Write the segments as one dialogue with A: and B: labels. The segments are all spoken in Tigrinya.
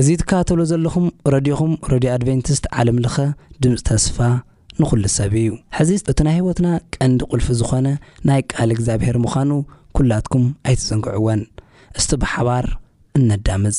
A: እዚ ትከታተሎ ዘለኹም ረድዮኹም ረድዮ ኣድቨንቲስት ዓለም ለኸ ድምፂ ተስፋ ንኹሉ ሰብ እዩ ሕዚ እቲ ናይ ህይወትና ቀንዲ ቁልፊ ዝኾነ ናይ ቃል እግዚኣብሔር ምዃኑ ኩላትኩም ኣይትዘንግዕወን እስቲ ብሓባር እነዳምፅ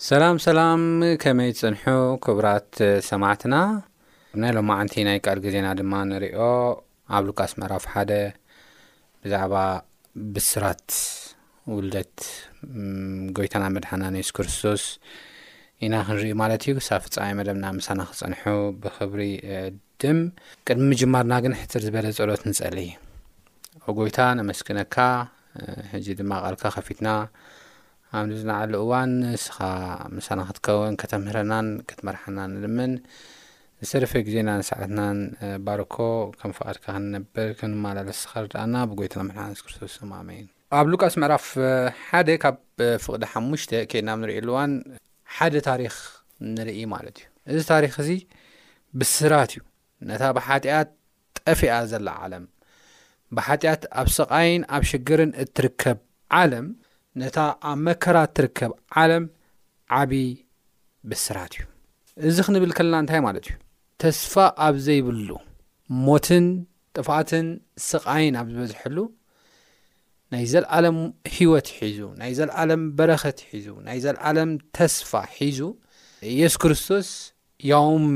B: ሰላም ሰላም ከመይ ትጽንሑ ክብራት ሰማዕትና ናይ ሎማዓንቲ ናይ ቃል ግዜና ድማ ንሪኦ ኣብ ሉቃስ ምዕራፍ ሓደ ብዛዕባ ብስራት ውልደት ጎይታና መድሓናን የሱስ ክርስቶስ ኢና ክንርኢ ማለት እዩ ክሳብ ፍጻሜ መደብና ምሳና ክጸንሑ ብክብሪ ድም ቅድሚ ምጅማርና ግን ሕትር ዝበለ ጸሎት ንጸሊ ጎይታ ነመስግነካ ሕጂ ድማ ቃልካ ከፊትና ኣብ ንዝነዓሉ እዋን ንስኻ ምሳና ክትከውን ከተምህረናን ክትመርሓና ንልምን። ዝተረፈ ግዜናን ሰዓትናን ባርኮ፣ ከም ፍቓድካ ክንነብር ክንመላለስ ንስኻ ርድኣና፣ ብጎይታና መድሓና የሱስ ክርስቶስ ስም ኣሜን። ኣብ ሉቃስ ምዕራፍ ሓደ ካብ ፍቕዲ ሓሙሽተ ኬድና ኣብ ንርእየሉ እዋን ሓደ ታሪኽ ንርኢ ማለት እዩ። እዚ ታሪኽ እዚ ብስራት እዩ። ነታ ብሓጢኣት ጠፊኣ ዘላ ዓለም፣ ብሓጢኣት ኣብ ስቓይን ኣብ ሽግርን እትርከብ ዓለም፣ ነታ ኣብ መከራ እትርከብ ዓለም ዓቢ ብስራት እዩ። እዚ ክንብል ከለና እንታይ ማለት እዩ? ተስፋ ኣብ ዘይብሉ፣ ሞትን ጥፍኣትን ስቓይን ኣብ ዝበዝሐሉ፣ ናይ ዘለኣለም ህይወት ሒዙ፣ ናይ ዘለኣለም በረኸት ሒዙ፣ ናይ ዘለኣለም ተስፋ ሒዙ፣ ኢየሱስ ክርስቶስ ያውም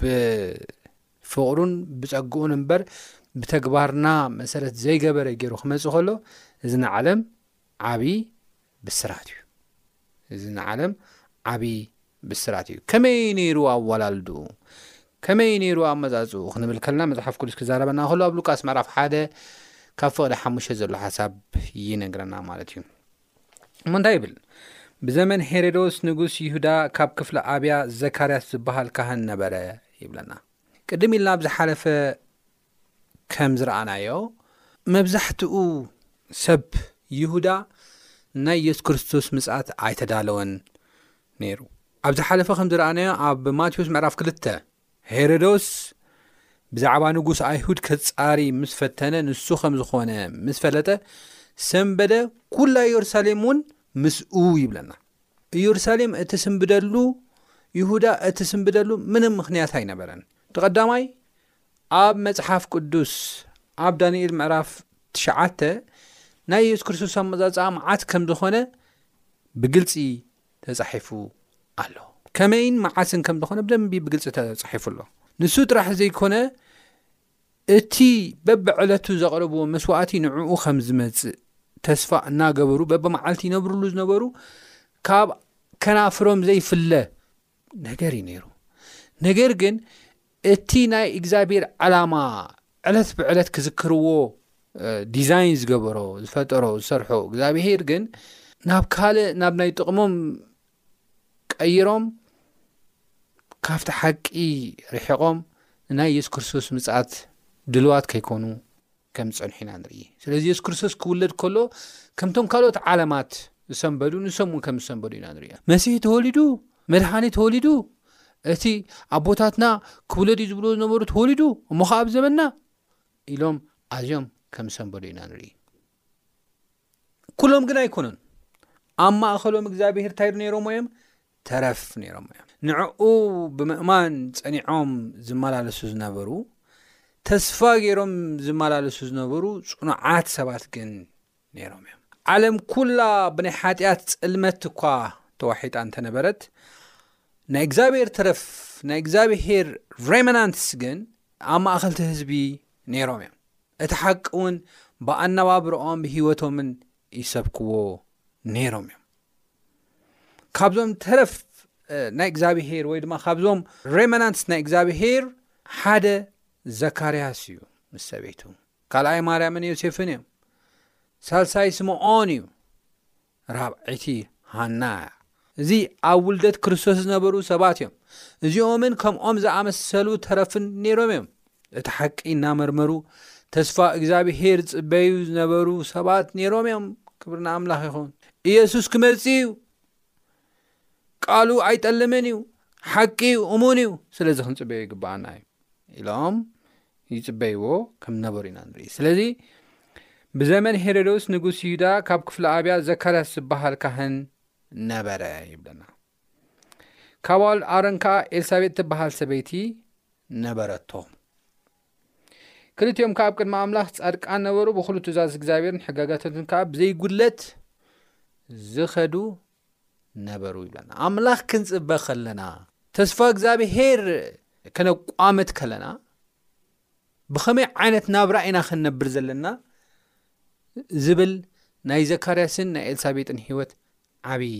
B: ብፍቕሩን ብጸግኡን እምበር ብተግባርና መሰረት ዘይገበረ ገይሩ ክመጽእ ከሎ እዚ ንዓለም ዓቢ ብስራት እዩ እዚ ንዓለም ዓቢ ብስራት እዩ ከመይ ነይሩ ኣወላልድኡ ከመይ ነይሩ ኣመጻጽኡ ክንብል ከለና መጽሓፍ ቅዱስ ክዛረበና ከሎ ኣብ ሉቃስ ምዕራፍ ሓደ ካብ ፍቕዲ ሓሙሽተ ዘሎ ሓሳብ ይነግረና ማለት እዩ እሞ እንታይ ይብል? ብዘመን ሄሮዶስ ንጉስ ይሁዳ ካብ ክፍለ ኣብያ ዘካርያስ ዝበሃል ካህን ነበረ ይብለና። ቅድም ኢልና ኣብ ዝሓለፈ ከም ዝረኣናዮ መብዛሕትኡ ሰብ ይሁዳ ናይ የሱስ ክርስቶስ ምጽኣት ኣይተዳለወን ነይሩ። ኣብ ዝሓለፈ ከም ዝረኣናዮ ኣብ ማቴዎስ ምዕራፍ ክልተ ሄሮዶስ ብዛዕባ ንጉስ ኣይሁድ ከጻሪ ምስ ፈተነ ንሱ ከም ዝኾነ ምስ ፈለጠ ሰንበደ ኩላ ኢየሩሳሌም እውን ምስኡ ይብለና ኢየሩሳሌም እትስንብደሉ ይሁዳ እትስንብደሉ ምንም ምክንያት ኣይነበረን ተቐዳማይ ኣብ መጽሓፍ ቅዱስ ኣብ ዳንኤል ምዕራፍ ትሽዓተ ናይ የሱስ ክርስቶስ ኣመጻጽኣ መዓት ከም ዝኾነ ብግልፂ ተጻሒፉ ኣሎ። ከመይን መዓስን ከም ዝኾነ ብደንቢ ብግልጺ ተጻሒፉ ኣሎ። ንሱ ጥራሕ ዘይኮነ እቲ በብዕለቱ ዘቕርብዎ መስዋእቲ ንዕኡ ከም ዝመጽእ ተስፋ እናገበሩ በብመዓልቲ ይነብርሉ ዝነበሩ ካብ ከናፍሮም ዘይፍለ ነገር እዩ ነይሩ። ነገር ግን እቲ ናይ እግዚኣብሔር ዕላማ ዕለት ብዕለት ክዝክርዎ ዲዛይን ዝገበሮ ዝፈጠሮ ዝሰርሖ እግዚኣብሔር ግን ናብ ካልእ ናብ ናይ ጥቕሞም ቀይሮም ካብቲ ሓቂ ርሒቖም ንናይ የሱስ ክርስቶስ ምጽኣት ድልዋት ከይኮኑ ከም ዝጸንሑ ኢና ንርኢ። ስለዚ የሱስ ክርስቶስ ክውለድ ከሎ ከምቶም ካልኦት ዓለማት ዝሰንበዱ ንሶም እውን ከም ዝሰንበዱ ኢና ንርኢ። መሲህ ተወሊዱ፣ መድሓኒ ተወሊዱ፣ እቲ ኣቦታትና ክውለድ እዩ ዝብሎ ዝነበሩ ተወሊዱ፣ እሞ ከ ኣብ ዘበንና ኢሎም ኣዝዮም ከም ዝሰንበዱ ኢና ንርኢ። ኩሎም ግን ኣይኮኑን ኣብ ማእኸሎም እግዚኣብሄር እንታይ ዶ ነይሮሞ እዮም ተረፍ ነይሮሞ እዮም ንዕኡ ብምእማን ፀኒዖም ዝመላለሱ ዝነበሩ ተስፋ ገይሮም ዝመላለሱ ዝነበሩ ፅኑዓት ሰባት ግን ነይሮም እዮም ዓለም ኩላ ብናይ ሓጢኣት ፅልመት እኳ ተዋሒጣ እንተነበረት ናይ እግዚኣብሄር ተረፍ ናይ እግዚኣብሄር ሬመናንትስ ግን ኣብ ማእኸልቲ ህዝቢ ነይሮም እዮም እቲ ሓቂ እውን ብኣነባብርኦም ብህይወቶምን ይሰብክዎ ነይሮም እዮም ካብዞም ተረፍ ናይ እግዚኣብሄር ወይ ድማ ካብዞም ሬመናንት ናይ እግዚኣብሄር ሓደ ዘካርያስ እዩ ምስ ሰበይቱ ካልኣይ ማርያምን ዮሴፍን እዮም ሳልሳይ ስምዖን እዩ ራብዐይቲ ሃና እያ። እዚ ኣብ ውልደት ክርስቶስ ዝነበሩ ሰባት እዮም። እዚኦምን ከምኦም ዝኣመሰሉ ተረፍን ነይሮም እዮም። እቲ ሓቂ እናመርመሩ ተስፋ እግዚኣብሄር ዝጽበዩ ዝነበሩ ሰባት ነይሮም እዮም። ክብሪ ንኣምላኽ ይኹን። ኢየሱስ ክመጽእ እዩ። ቃሉ ኣይጠልምን እዩ ሓቂ እዩ እሙን እዩ ስለዚ ክንፅበዮ ይግበኣና እዩ ኢሎም ይፅበይዎ ከም ነበሩ ኢና ንርኢ ስለዚ ብዘመን ሄሮዶስ ንጉስ ይሁዳ ካብ ክፍለ ኣብያ ዘካርያስ ዝበሃል ካህን ነበረ ይብለና ካብ ኣሮን ከዓ ኤልሳቤጥ ትበሃል ሰበይቲ ነበረቶ ክልቲኦም ከኣ ኣብ ቅድሚ ኣምላኽ ጻድቃን ነበሩ፣ ብዅሉ ትእዛዝ እግዚኣብሔርን ሕጋጋታቱን ከኣ ብዘይ ጕድለት ዝኸዱ ነበሩ ይብለና። ኣምላኽ ክንጽበ ከለና፣ ተስፋ እግዚኣብሔር ከነቋምት ከለና፣ ብኸመይ ዓይነት ናብራ ኢና ክንነብር ዘለና ዝብል ናይ ዘካርያስን ናይ ኤልሳቤጥን ህይወት ዓብዪ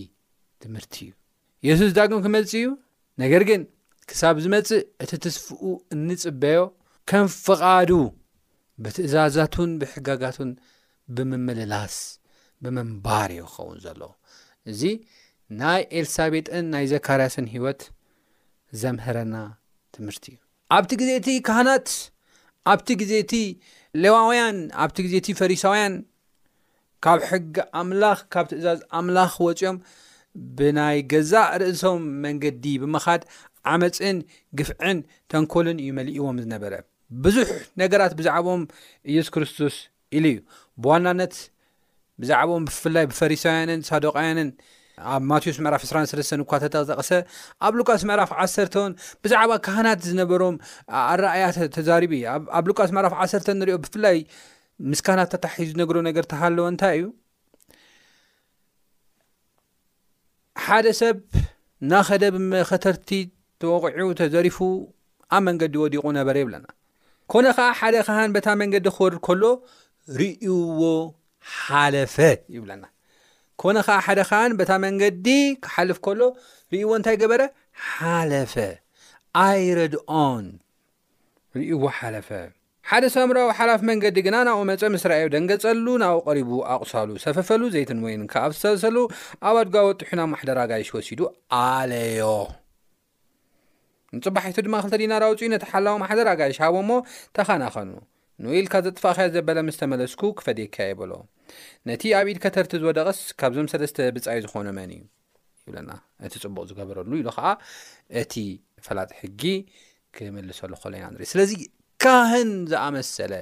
B: ትምህርቲ እዩ። የሱስ ዳግም ክመጽእ እዩ፣ ነገር ግን ክሳብ ዝመጽእ እቲ ትስፍኡ እንጽበዮ ከም ፍቓዱ ብትእዛዛቱን ብሕጋጋቱን ብምምልላስ ብምንባር እዩ ክኸውን ዘሎ። እዚ ናይ ኤልሳቤጥን ናይ ዘካርያስን ህይወት ዘምህረና ትምህርቲ እዩ። ኣብቲ ግዜ እቲ ካህናት፣ ኣብቲ ግዜ እቲ ሌዋውያን፣ ኣብቲ ግዜ እቲ ፈሪሳውያን፣ ካብ ሕጊ ኣምላኽ፣ ካብ ትእዛዝ ኣምላኽ ወጺኦም ብናይ ገዛእ ርእሶም መንገዲ ብምኻድ ዓመጽን ግፍዕን ተንኮልን እዩ መሊእዎም ዝነበረ። ብዙሕ ነገራት ብዛዕብኦም ኢየሱስ ክርስቶስ ኢሉ እዩ ብዋናነት ብዛዕባኦም ብፍላይ ብፈሪሳውያንን ሳዶቃውያንን ኣብ ማቴዎስ ምዕራፍ 23 እኳ ተጠቕጠቕሰ ኣብ ሉቃስ ምዕራፍ 1 ውን ብዛዕባ ካህናት ዝነበሮም ኣረኣያ ተዛሪቡ እዩ ኣብ ሉቃስ ምዕራፍ 1 ንሪኦ ብፍላይ ምስ ካህናት ተታሒዙ ዝነግሮ ነገር ተሃለወ እንታይ እዩ ሓደ ሰብ ናኸደ ብመኸተርቲ ተወቒዑ ተዘሪፉ ኣብ መንገዲ ወዲቑ ነበረ ይብለና። ኮነ ኸኣ ሓደ ኻህን በታ መንገዲ ክወርድ ከሎ ርእይዎ ሓለፈ ይብለና። ኮነ ኸኣ ሓደ ኻህን በታ መንገዲ ክሓልፍ ከሎ ርእይዎ እንታይ ገበረ? ሓለፈ። ኣይረድኦን። ርእይዎ ሓለፈ። ሓደ ሳምራዊ ሓላፍ መንገዲ ግና ናብኡ መጸ፣ ምስ ረኣዮ ደንገጸሉ፣ ናብኡ ቀሪቡ ኣቝሳሉ ሰፈፈሉ፣ ዘይትን ወይንን ከኣ ኣፍሰሰሉ፣ ኣብ ኣድጓ ወጢሑ ናብ ማሕደር ኣጋይሽ ወሲዱ ኣለዮ። ንጽባሒቱ ድማ ክልተ ዲናር ኣውጺኡ ነቲ ሓላዊ ማሕደር ኣጋይሽ ሃቦ እሞ፣ ተኸናኸኑ። ንኡ ኢልካ ዘጥፋእካዮ ዘበለ ምስ ተመለስኩ ክፈድየካ'የ በሎ። ነቲ ኣብ ኢድ ከተርቲ ዝወደቐስ ካብዞም ሰለስተ ብጻይ ዝዀኖ መን እዩ? ይብለና እቲ ፅቡቅ ዝገበረሉ ኢሉ ከዓ እቲ ፈላጢ ሕጊ ክምልሰሉ ከሎ ኢና ንርኢ ስለዚ ካህን ዝኣመሰለ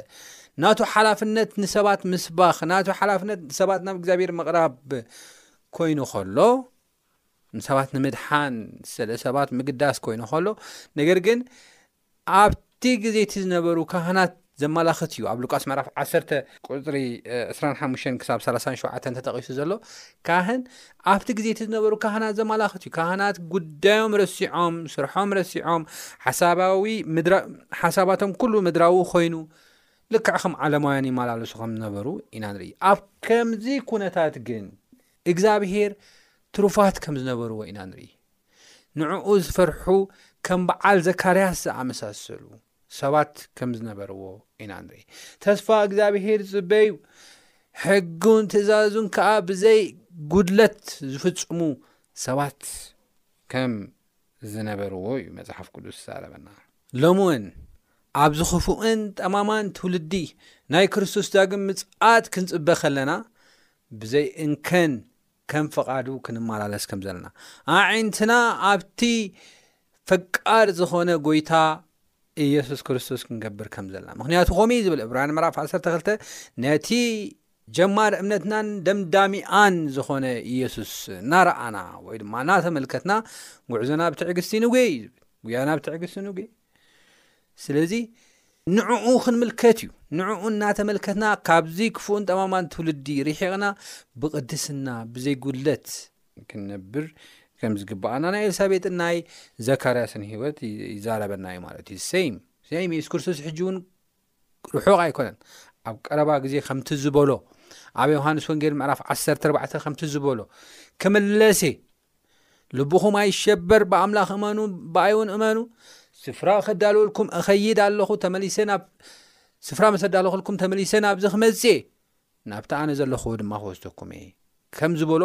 B: ናቱ ሓላፍነት ንሰባት ምስባኽ ናቱ ሓላፍነት ሰባት ናብ እግዚኣብሔር ምቕራብ ኮይኑ ከሎ ንሰባት ንምድሓን ስለ ሰባት ምግዳስ ኮይኑ ከሎ ነገር ግን ኣብቲ ግዜ እቲ ዝነበሩ ካህናት ዘመላኽት እዩ። ኣብ ሉቃስ ምዕራፍ ዓሰርተ ቁጽሪ ዕስራን ሓሙሽተን ክሳብ ሰላሳን ሸውዓተን ተጠቒሱ ዘሎ ካህን ኣብቲ ግዜ እቲ ዝነበሩ ካህናት ዘመላኽት እዩ። ካህናት ጉዳዮም ረሲዖም፣ ስርሖም ረሲዖም፣ ሓሳባዊ ምድራ ሓሳባቶም ኩሉ ምድራዊ ኮይኑ ልክዕ ከም ዓለማውያን ይመላለሱ ከም ዝነበሩ ኢና ንርኢ። ኣብ ከምዚ ኩነታት ግን እግዚኣብሄር ትሩፋት ከም ዝነበርዎ ኢና ንርኢ። ንዕኡ ዝፈርሑ ከም በዓል ዘካርያስ ዝኣመሳሰሉ ሰባት ከም ዝነበርዎ ኢና ንርኢ። ተስፋ እግዚኣብሄር ዝጽበዩ ሕጉን ትእዛዙን ከኣ ብዘይ ጉድለት ዝፍጽሙ ሰባት ከም ዝነበርዎ እዩ መጽሓፍ ቅዱስ ዝዛረበና። ሎሚ እውን ኣብዚ ክፉእን ጠማማን ትውልዲ ናይ ክርስቶስ ዳግም ምጽኣት ክንጽበ ከለና ብዘይ እንከን ከም ፍቃዱ ክንማላለስ ከም ዘለና ኣዒንትና ኣብቲ ፈቃር ዝኾነ ጎይታ ኢየሱስ ክርስቶስ ክንገብር ከም ዘለና ምክንያቱ ኮም እዩ ዝብል እብራን ምዕራፍ 12 ነቲ ጀማር እምነትናን ደምዳሚኣን ዝኾነ ኢየሱስ እናረኣና ወይ ድማ እናተመልከትና ጉዕዞና ብትዕግስቲ ንጉየ እዩ ዝብል ጉያና ብትዕግስቲ ንጉየ ስለዚ ንዕኡ ክንምልከት እዩ ንዕኡ እናተመልከትና ካብዚ ክፉኡን ጠማማን ትውልዲ ርሒቕና ብቕድስና ብዘይጉድለት ክንነብር ከም ዝግባኣና ናይ ኤልሳቤጥን ናይ ዘካርያስን ሂወት ይዛረበና እዩ ማለት እዩ ሰይም ሰይም የሱስ ክርስቶስ ሕጂ እውን ርሑቕ ኣይኮነን ኣብ ቀረባ ግዜ ከምቲ ዝበሎ ኣብ ዮሃንስ ወንጌል ምዕራፍ 14 ከምቲ ዝበሎ ክምለስ ልብኹም ኣይሸበር፣ ብኣምላኽ እመኑ፣ ብኣይውን እመኑ። ስፍራ ከዳልወልኩም እኸይድ ኣለኹ፣ ተመሊሰ ናብ ስፍራ ምስ ኣዳለኹልኩም ተመሊሰ ናብዚ ክመጽእ እየ፣ ናብቲ ኣነ ዘለኹዎ ድማ ክወስደኩም እየ ከም ዝበሎ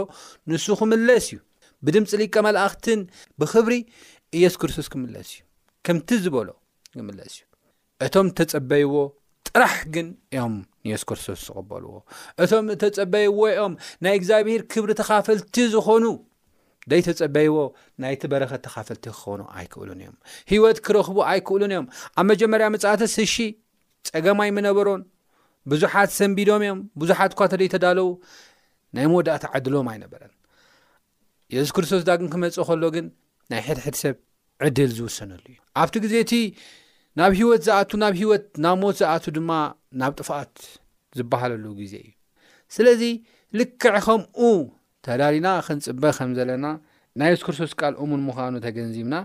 B: ንሱ ክምለስ እዩ። ብድምፂ ሊቀ መላእኽትን ብክብሪ ኢየሱስ ክርስቶስ ክምለስ እዩ። ከምቲ ዝበሎ ክምለስ እዩ። እቶም እተጸበይዎ ጥራሕ ግን እዮም ንየሱስ ክርስቶስ ዝቕበልዎ እቶም እተጸበይዎ እዮም ናይ እግዚኣብሄር ክብሪ ተኻፈልቲ ዝኾኑ ዘይተጸበይዎ ናይቲ በረኸት ተኻፈልቲ ክኾኑ ኣይክእሉን እዮም ህይወት ክረኽቡ ኣይክእሉን እዮም ኣብ መጀመርያ ምጽእት ስሺ ጸገም ኣይምነበሮን ብዙሓት ሰንቢዶም እዮም ብዙሓት እኳ ተደይተዳለዉ ናይ መወዳእታ ዓድሎም ኣይነበረን የሱስ ክርስቶስ ዳግም ክመጽእ ከሎ ግን ናይ ሕድሕድ ሰብ ዕድል ዝውሰነሉ እዩ ኣብቲ ግዜ እቲ ናብ ህይወት ዝኣቱ ናብ ህይወት ናብ ሞት ዝኣቱ ድማ ናብ ጥፍኣት ዝበሃለሉ ግዜ እዩ ስለዚ ልክዕ ከምኡ ተዳሊና ክንፅበ ከም ዘለና ናይ የሱስ ክርስቶስ ቃል እሙን ምዃኑ ተገንዚብና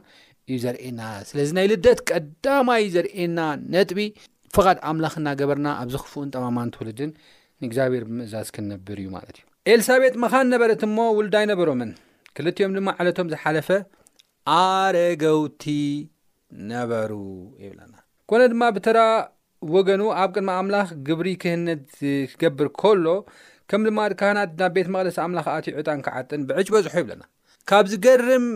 B: እዩ ዘርእና ስለዚ ናይ ልደት ቀዳማይ ዘርእና ነጥቢ ፍቓድ ኣምላኽ እናገበርና ኣብዚ ክፉእን ጠማማን ትውልድን ንእግዚኣብሔር ብምእዛዝ ክንነብር እዩ ማለት እዩ ኤልሳቤጥ መኻን ነበረት እሞ ውልድ ኣይነበሮምን፣ ክልቲኦም ድማ ዓለቶም ዝሓለፈ ኣረገውቲ ነበሩ ይብለና። ኮነ ድማ ብተራ ወገኑ ኣብ ቅድሚ ኣምላኽ ግብሪ ክህነት ክገብር ከሎ ከም ልማድ ካህናት ናብ ቤት መቕደስ ኣምላኽ ኣትዩ ዕጣን ክዓጥን ብዕጭ በዝሖ ይብለና። ካብ ዝገርም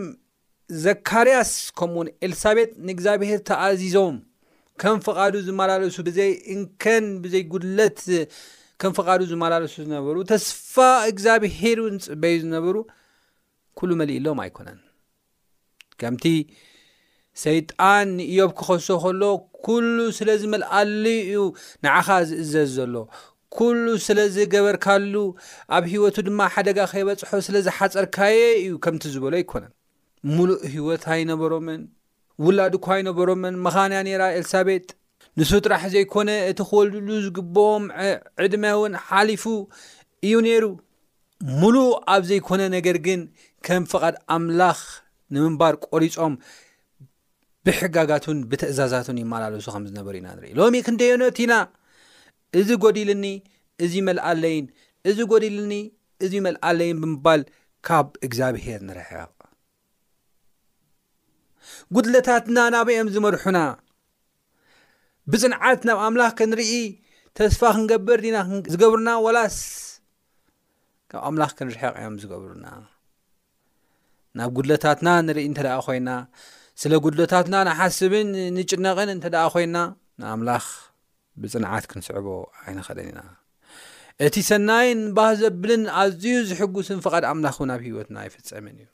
B: ዘካርያስ ከምኡውን ኤልሳቤጥ ንእግዚኣብሔር ተኣዚዞም ከም ፍቓዱ ዝመላለሱ ብዘይ እንከን ብዘይ ጉድለት ከም ፍቓዱ ዝመላለሱ ዝነበሩ ተስፋ እግዚኣብሔር እውን ዝፅበዩ ዝነበሩ ኩሉ መሊእሎም ኣይኮነን ከምቲ ሰይጣን ንእዮብ ክኸሶ ከሎ ኩሉ ስለ ዝመልኣሉ እዩ ንዓኻ ዝእዘዝ ዘሎ ኩሉ ስለ ዝገበርካሉ፣ ኣብ ህይወቱ ድማ ሓደጋ ከይበጽሖ ስለ ዝሓጸርካዮ እዩ ከምቲ ዝበሎ ኣይኮነን። ምሉእ ህይወት ኣይነበሮምን፣ ውላድ እኳ ኣይነበሮምን፣ መኻን እያ ነይራ ኤልሳቤጥ። ንሱ ጥራሕ ዘይኮነ እቲ ክወልድሉ ዝግብኦም ዕድመ እውን ሓሊፉ እዩ ነይሩ። ምሉእ ኣብ ዘይኮነ ነገር ግን ከም ፍቓድ ኣምላኽ ንምንባር ቆሪጾም ብሕጋጋቱን ብትእዛዛቱን ይመላለሱ ከም ዝነበሩ ኢና ንርኢ። ሎሚ ክንደዮኖት ኢና እዚ ጎዲልኒ እዚ ይመልኣለይን እዚ ጎዲልኒ እዚ ይመልኣለይን ብምባል ካብ እግዚኣብሄር ንርሕቕ። ጉድለታትና ናበይ እዮም ዝመርሑና? ብጽንዓት ናብ ኣምላኽ ክንርኢ ተስፋ ክንገብር ዲና ዝገብሩና ዋላስ ካብ ኣምላኽ ክንርሕቕ እዮም ዝገብሩና? ናብ ጉድለታትና ንርኢ እንተ ደኣ ኮይና ስለ ጉድለታትና ንሓስብን ንጭነቕን እንተ ደኣ ኮይና ንኣምላኽ ብጽንዓት ክንስዕቦ ኣይንኸእልን ኢና እቲ ሰናይን ባህ ዘብልን ኣዝዩ ዝሕጉስን ፍቓድ ኣምላኽ እውን ኣብ ህይወትና ኣይፍጸምን እዩ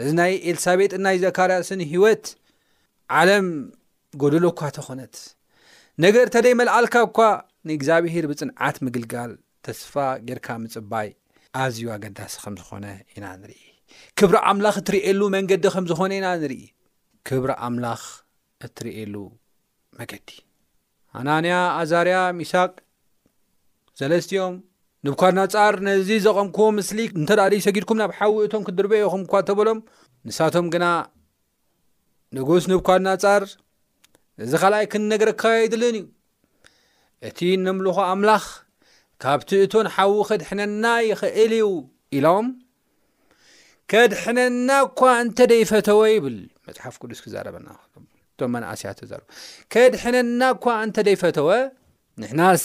B: እዚ ናይ ኤልሳቤጥን ናይ ዘካርያስን ህይወት ዓለም ጎደሎ እኳ ተኾነት ነገር ተደይመልኣልካ እኳ ንእግዚኣብሄር ብጽንዓት ምግልጋል ተስፋ ጌርካ ምጽባይ ኣዝዩ ኣገዳሲ ከም ዝኾነ ኢና ንርኢ። ክብሪ ኣምላኽ እትርእየሉ መንገዲ ከም ዝኾነ ኢና ንርኢ። ክብሪ ኣምላኽ እትርእየሉ መገዲ ኣናንያ ኣዛርያ ሚሳቅ ዘለስቲኦም ንብኳድናጻር ነዚ ዘቐምክዎ ምስሊ እንተ ደኣ ደይሰጊድኩም ናብ ሓዊ እቶም ክድርበ ኢኹም እኳ እተበሎም ንሳቶም ግና ንጉስ ንብኳድናጻር እዚ ኻልኣይ ክንነግረካ የድልን እዩ እቲ እነምልኾ ኣምላኽ ካብቲ እቶን ሓዊ ከድሕነና ይኽእል እዩ ኢሎም ከድሕነና እኳ እንተ ደይፈተወ ይብል መፅሓፍ ቅዱስ ክዛረበና እቶም መናእስያት ተዛሩ ከድሕነና እኳ እንተ ደይፈተወ ንሕናስ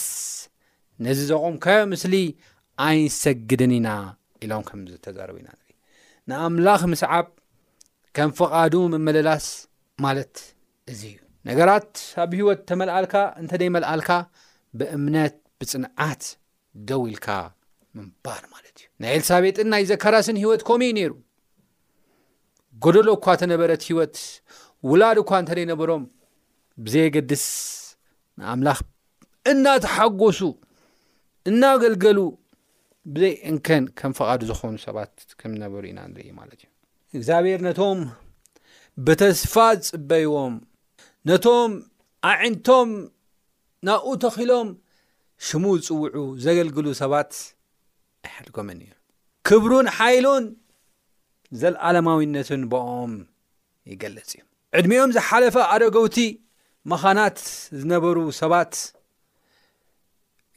B: ነዚ ዘቆምካዮ ምስሊ ኣይንሰግድን ኢና ኢሎም ከም ዝተዛረቡ ኢና ንርኢ ንኣምላኽ ምስዓብ ከም ፍቓዱ ምምልላስ ማለት እዚ እዩ። ነገራት ኣብ ህይወት ተመልኣልካ እንተደይመልኣልካ ብእምነት ብጽንዓት ደው ኢልካ ምንባር ማለት እዩ። ናይ ኤልሳቤጥን ናይ ዘካራስን ህይወት ከምኡ እዩ ነይሩ። ጎደሎ እኳ ተነበረት ህይወት ውላድ እኳ እንተደይነበሮም ብዘየገድስ ንኣምላኽ እናተሓጎሱ እናገልገሉ ብዘይ እንከን ከም ፈቓዱ ዝኾኑ ሰባት ከም ዝነበሩ ኢና ንርኢ ማለት እዩ እግዚኣብሔር ነቶም ብተስፋ ዝጽበይዎም ነቶም ኣዒንቶም ናብኡ ተኺሎም ሽሙ ዝጽውዑ ዘገልግሉ ሰባት ኣይሓድጎምን እዩ ክብሩን ሓይሉን ዘለዓለማዊነትን ብኦም ይገልጽ እዩ። ዕድሚኦም ዝሓለፈ ኣረገውቲ መኻናት ዝነበሩ ሰባት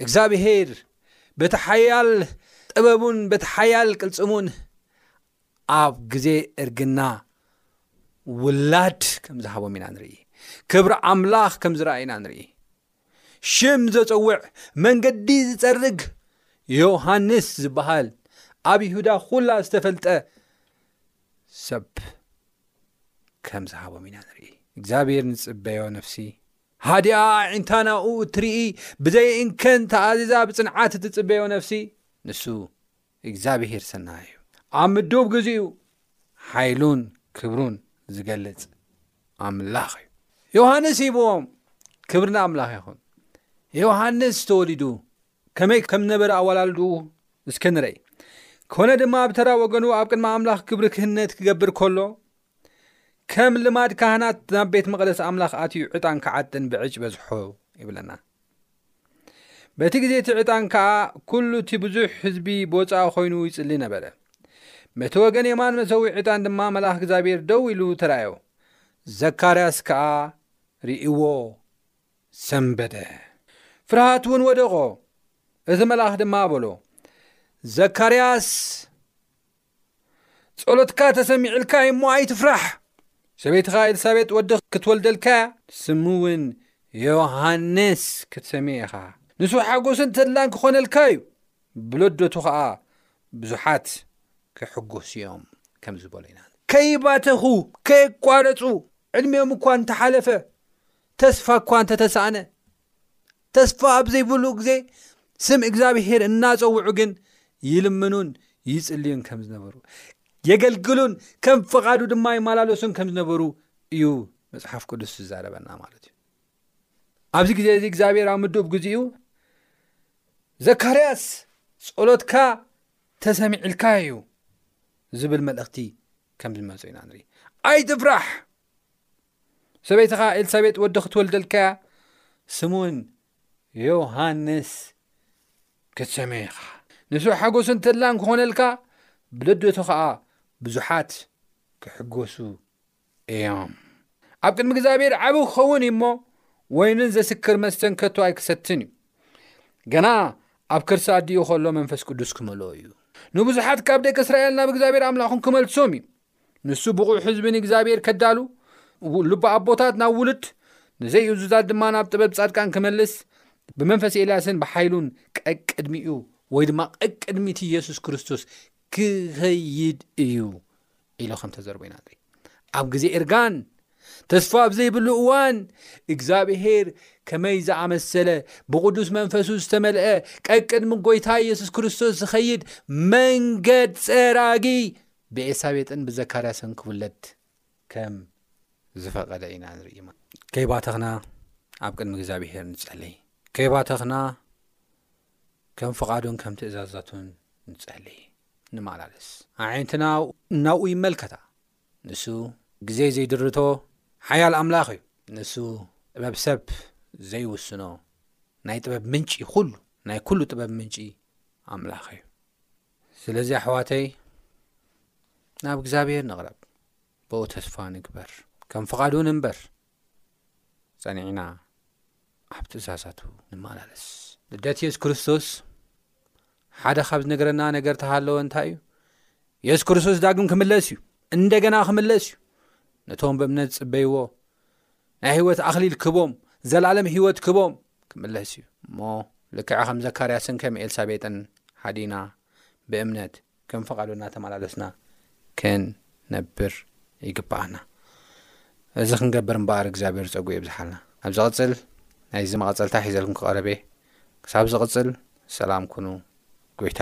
B: እግዚኣብሄር በቲ ሓያል ጥበቡን በቲ ሓያል ቅልጽሙን ኣብ ግዜ እርግና ውላድ ከም ዝሃቦም ኢና ንርኢ ክብሪ ኣምላኽ ከም ዝረኣ ኢና ንርኢ ሽም ዘጽውዕ መንገዲ ዝጸርግ ዮሃንስ ዝበሃል ኣብ ይሁዳ ኹላ ዝተፈልጠ ሰብ ከም ዝሃቦም ኢና ንርኢ እግዚኣብሔር ንጽበዮ ነፍሲ ሃዲኣ ኣዒንታ ናብኡ እትርኢ ብዘይ እንከን ተኣዚዛ ብጽንዓት እትጽበዮ ነፍሲ ንሱ እግዚኣብሔር ሰናይ እዩ ኣብ ምዱብ ግዜኡ ሓይሉን ክብሩን ዝገልጽ ኣምላኽ እዩ ዮሃንስ ሂብዎም ክብሪ ንኣምላኽ ይኹን ዮሃንስ ተወሊዱ ከመይ ከም ነበረ ኣወላልድኡ እስከ ንረይ። ኮነ ድማ ኣብ ተራ ወገኑ ኣብ ቅድሚ ኣምላኽ ግብሪ ክህነት ክገብር ከሎ ከም ልማድ ካህናት ናብ ቤት መቕደስ ኣምላኽ ኣትዩ ዕጣን ክዓጥን ብዕጭ በዝሖ ይብለና። በቲ ግዜ እቲ ዕጣን ከኣ ኩሉ እቲ ብዙሕ ህዝቢ ብወፃኢ ኮይኑ ይጽሊ ነበረ። በቲ ወገን የማን መሰዊ ዕጣን ድማ መልኣኽ እግዚኣብሔር ደው ኢሉ ተራዮ። ዘካርያስ ከኣ ርእዎ። ሰምበደ፣ ፍርሃት እውን ወደቖ። እቲ መልኣኽ ድማ በሎ፣ ዘካርያስ ጸሎትካ ተሰሚዕልካ እሞ ኣይትፍራሕ። ሰበይትኻ ኤልሳቤጥ ወዲ ክትወልደልካ እያ፣ ስሙ እውን ዮሃንስ ክትሰምዮ ኢኻ። ንሱ ሓጎስን ተድላን ክኾነልካ እዩ፣ ብለዶቱ ኸዓ ብዙሓት ክሕጎሱ እዮም ከም ዝበሎ ኢና። ከይባተኹ ከየቋረጹ ዕድሜኦም እኳ እንተሓለፈ ተስፋ እኳ እንተ ተሳእነ፣ ተስፋ ኣብ ዘይብሉ ግዜ ስም እግዚኣብሄር እናጸውዑ ግን ይልምኑን ይጽልዩን ከም ዝነበሩ፣ የገልግሉን ከም ፍቓዱ ድማ ይመላለሱን ከም ዝነበሩ እዩ መጽሓፍ ቅዱስ ዝዛረበና ማለት እዩ። ኣብዚ ግዜ እዚ እግዚኣብሔር ኣብ ምድብ ግዜኡ ዘካርያስ ጸሎትካ ተሰሚዕልካ እዩ ዝብል መልእኽቲ ከም ዝመፁ ኢና ንርኢ ኣይትፍራሕ ሰበይትኻ ኤልሳቤጥ ወዲ ክትወልደልካ እያ፣ ስሙውን ዮሃንስ ክትሰምዮ ኢኻ። ንሱ ሓጎስን ተድላን ክኾነልካ፣ ብልደቱ ኸኣ ብዙሓት ክሕጎሱ እዮም። ኣብ ቅድሚ እግዚኣብሔር ዓቢ ክኸውን እዩ እሞ፣ ወይንን ዘስክር መስተን ከቶ ኣይክሰትን እዩ። ገና ኣብ ከርሲ ኣዲኡ ከሎ መንፈስ ቅዱስ ክመልኦ እዩ። ንብዙሓት ካብ ደቂ እስራኤል ናብ እግዚኣብሔር ኣምላኾም ክመልሶም እዩ። ንሱ ብቑዕ ህዝቢ ንእግዚኣብሔር ከዳሉ ልቢ ኣቦታት ናብ ውሉድ ንዘይእዙዛት ድማ ናብ ጥበብ ጻድቃን ክመልስ ብመንፈስ ኤልያስን ብሓይሉን ቀቅድሚኡ ወይ ድማ ቀቅድሚት ኢየሱስ ክርስቶስ ክኸይድ እዩ ኢሎ ከም ተዘርቦ ኢና ንርኢ ኣብ ግዜ እርጋን ተስፋ ኣብ ዘይብሉ እዋን እግዚኣብሄር ከመይ ዝኣመሰለ ብቕዱስ መንፈሱ ዝተመልአ ቀቅድሚ ጐይታ ኢየሱስ ክርስቶስ ዝኸይድ መንገድ ጸራጊ ብኤልሳቤጥን ብዘካርያስን ክውለድ ከም ዝፈቐደ ኢና ንርኢ። ከይባተኽና ኣብ ቅድሚ እግዚኣብሄር ንጸልይ ከይባተኽና ከም ፍቓዱን ከም ትእዛዛቱን ንጸልይ ንመላለስ ኣዒንትና እናብኡ ይመልከታ ንሱ ግዜ ዘይድርቶ ሓያል ኣምላኽ እዩ ንሱ ጥበብ ሰብ ዘይውስኖ ናይ ጥበብ ምንጪ ኩሉ ናይ ኩሉ ጥበብ ምንጪ ኣምላኽ እዩ ስለዚ ኣሕዋተይ ናብ እግዚኣብሔር ንቕረብ ብኡ ተስፋ ንግበር ከም ፍቓዱ ንንበር ጸኒዕና ኣብ ትእዛዛቱ ንመላለስ ልደት የሱስ ክርስቶስ ሓደ ካብ ዝነገረና ነገር ተሃለወ እንታይ እዩ የሱስ ክርስቶስ ዳግም ክምለስ እዩ እንደገና ክምለስ እዩ ነቶም ብእምነት ዝጽበይዎ ናይ ህይወት ኣኽሊል ክቦም ዘለኣለም ህይወት ክቦም ክምለስ እዩ እሞ ልክዕ ከም ዘካርያስን ከም ኤልሳቤጥን ሓዲና ብእምነት ከም ፍቓዱ እናተመላለስና ክንነብር ይግብኣና እዚ ክንገብር እምበኣር እግዚኣብሔር ፀጉኡ የብዝሓልና ኣብ ዝቕፅል ናይዚ መቐፀልታ ሒዘልኩም ክቐረበ ክሳብ ዝቕፅል ሰላም ኩኑ ጎይታ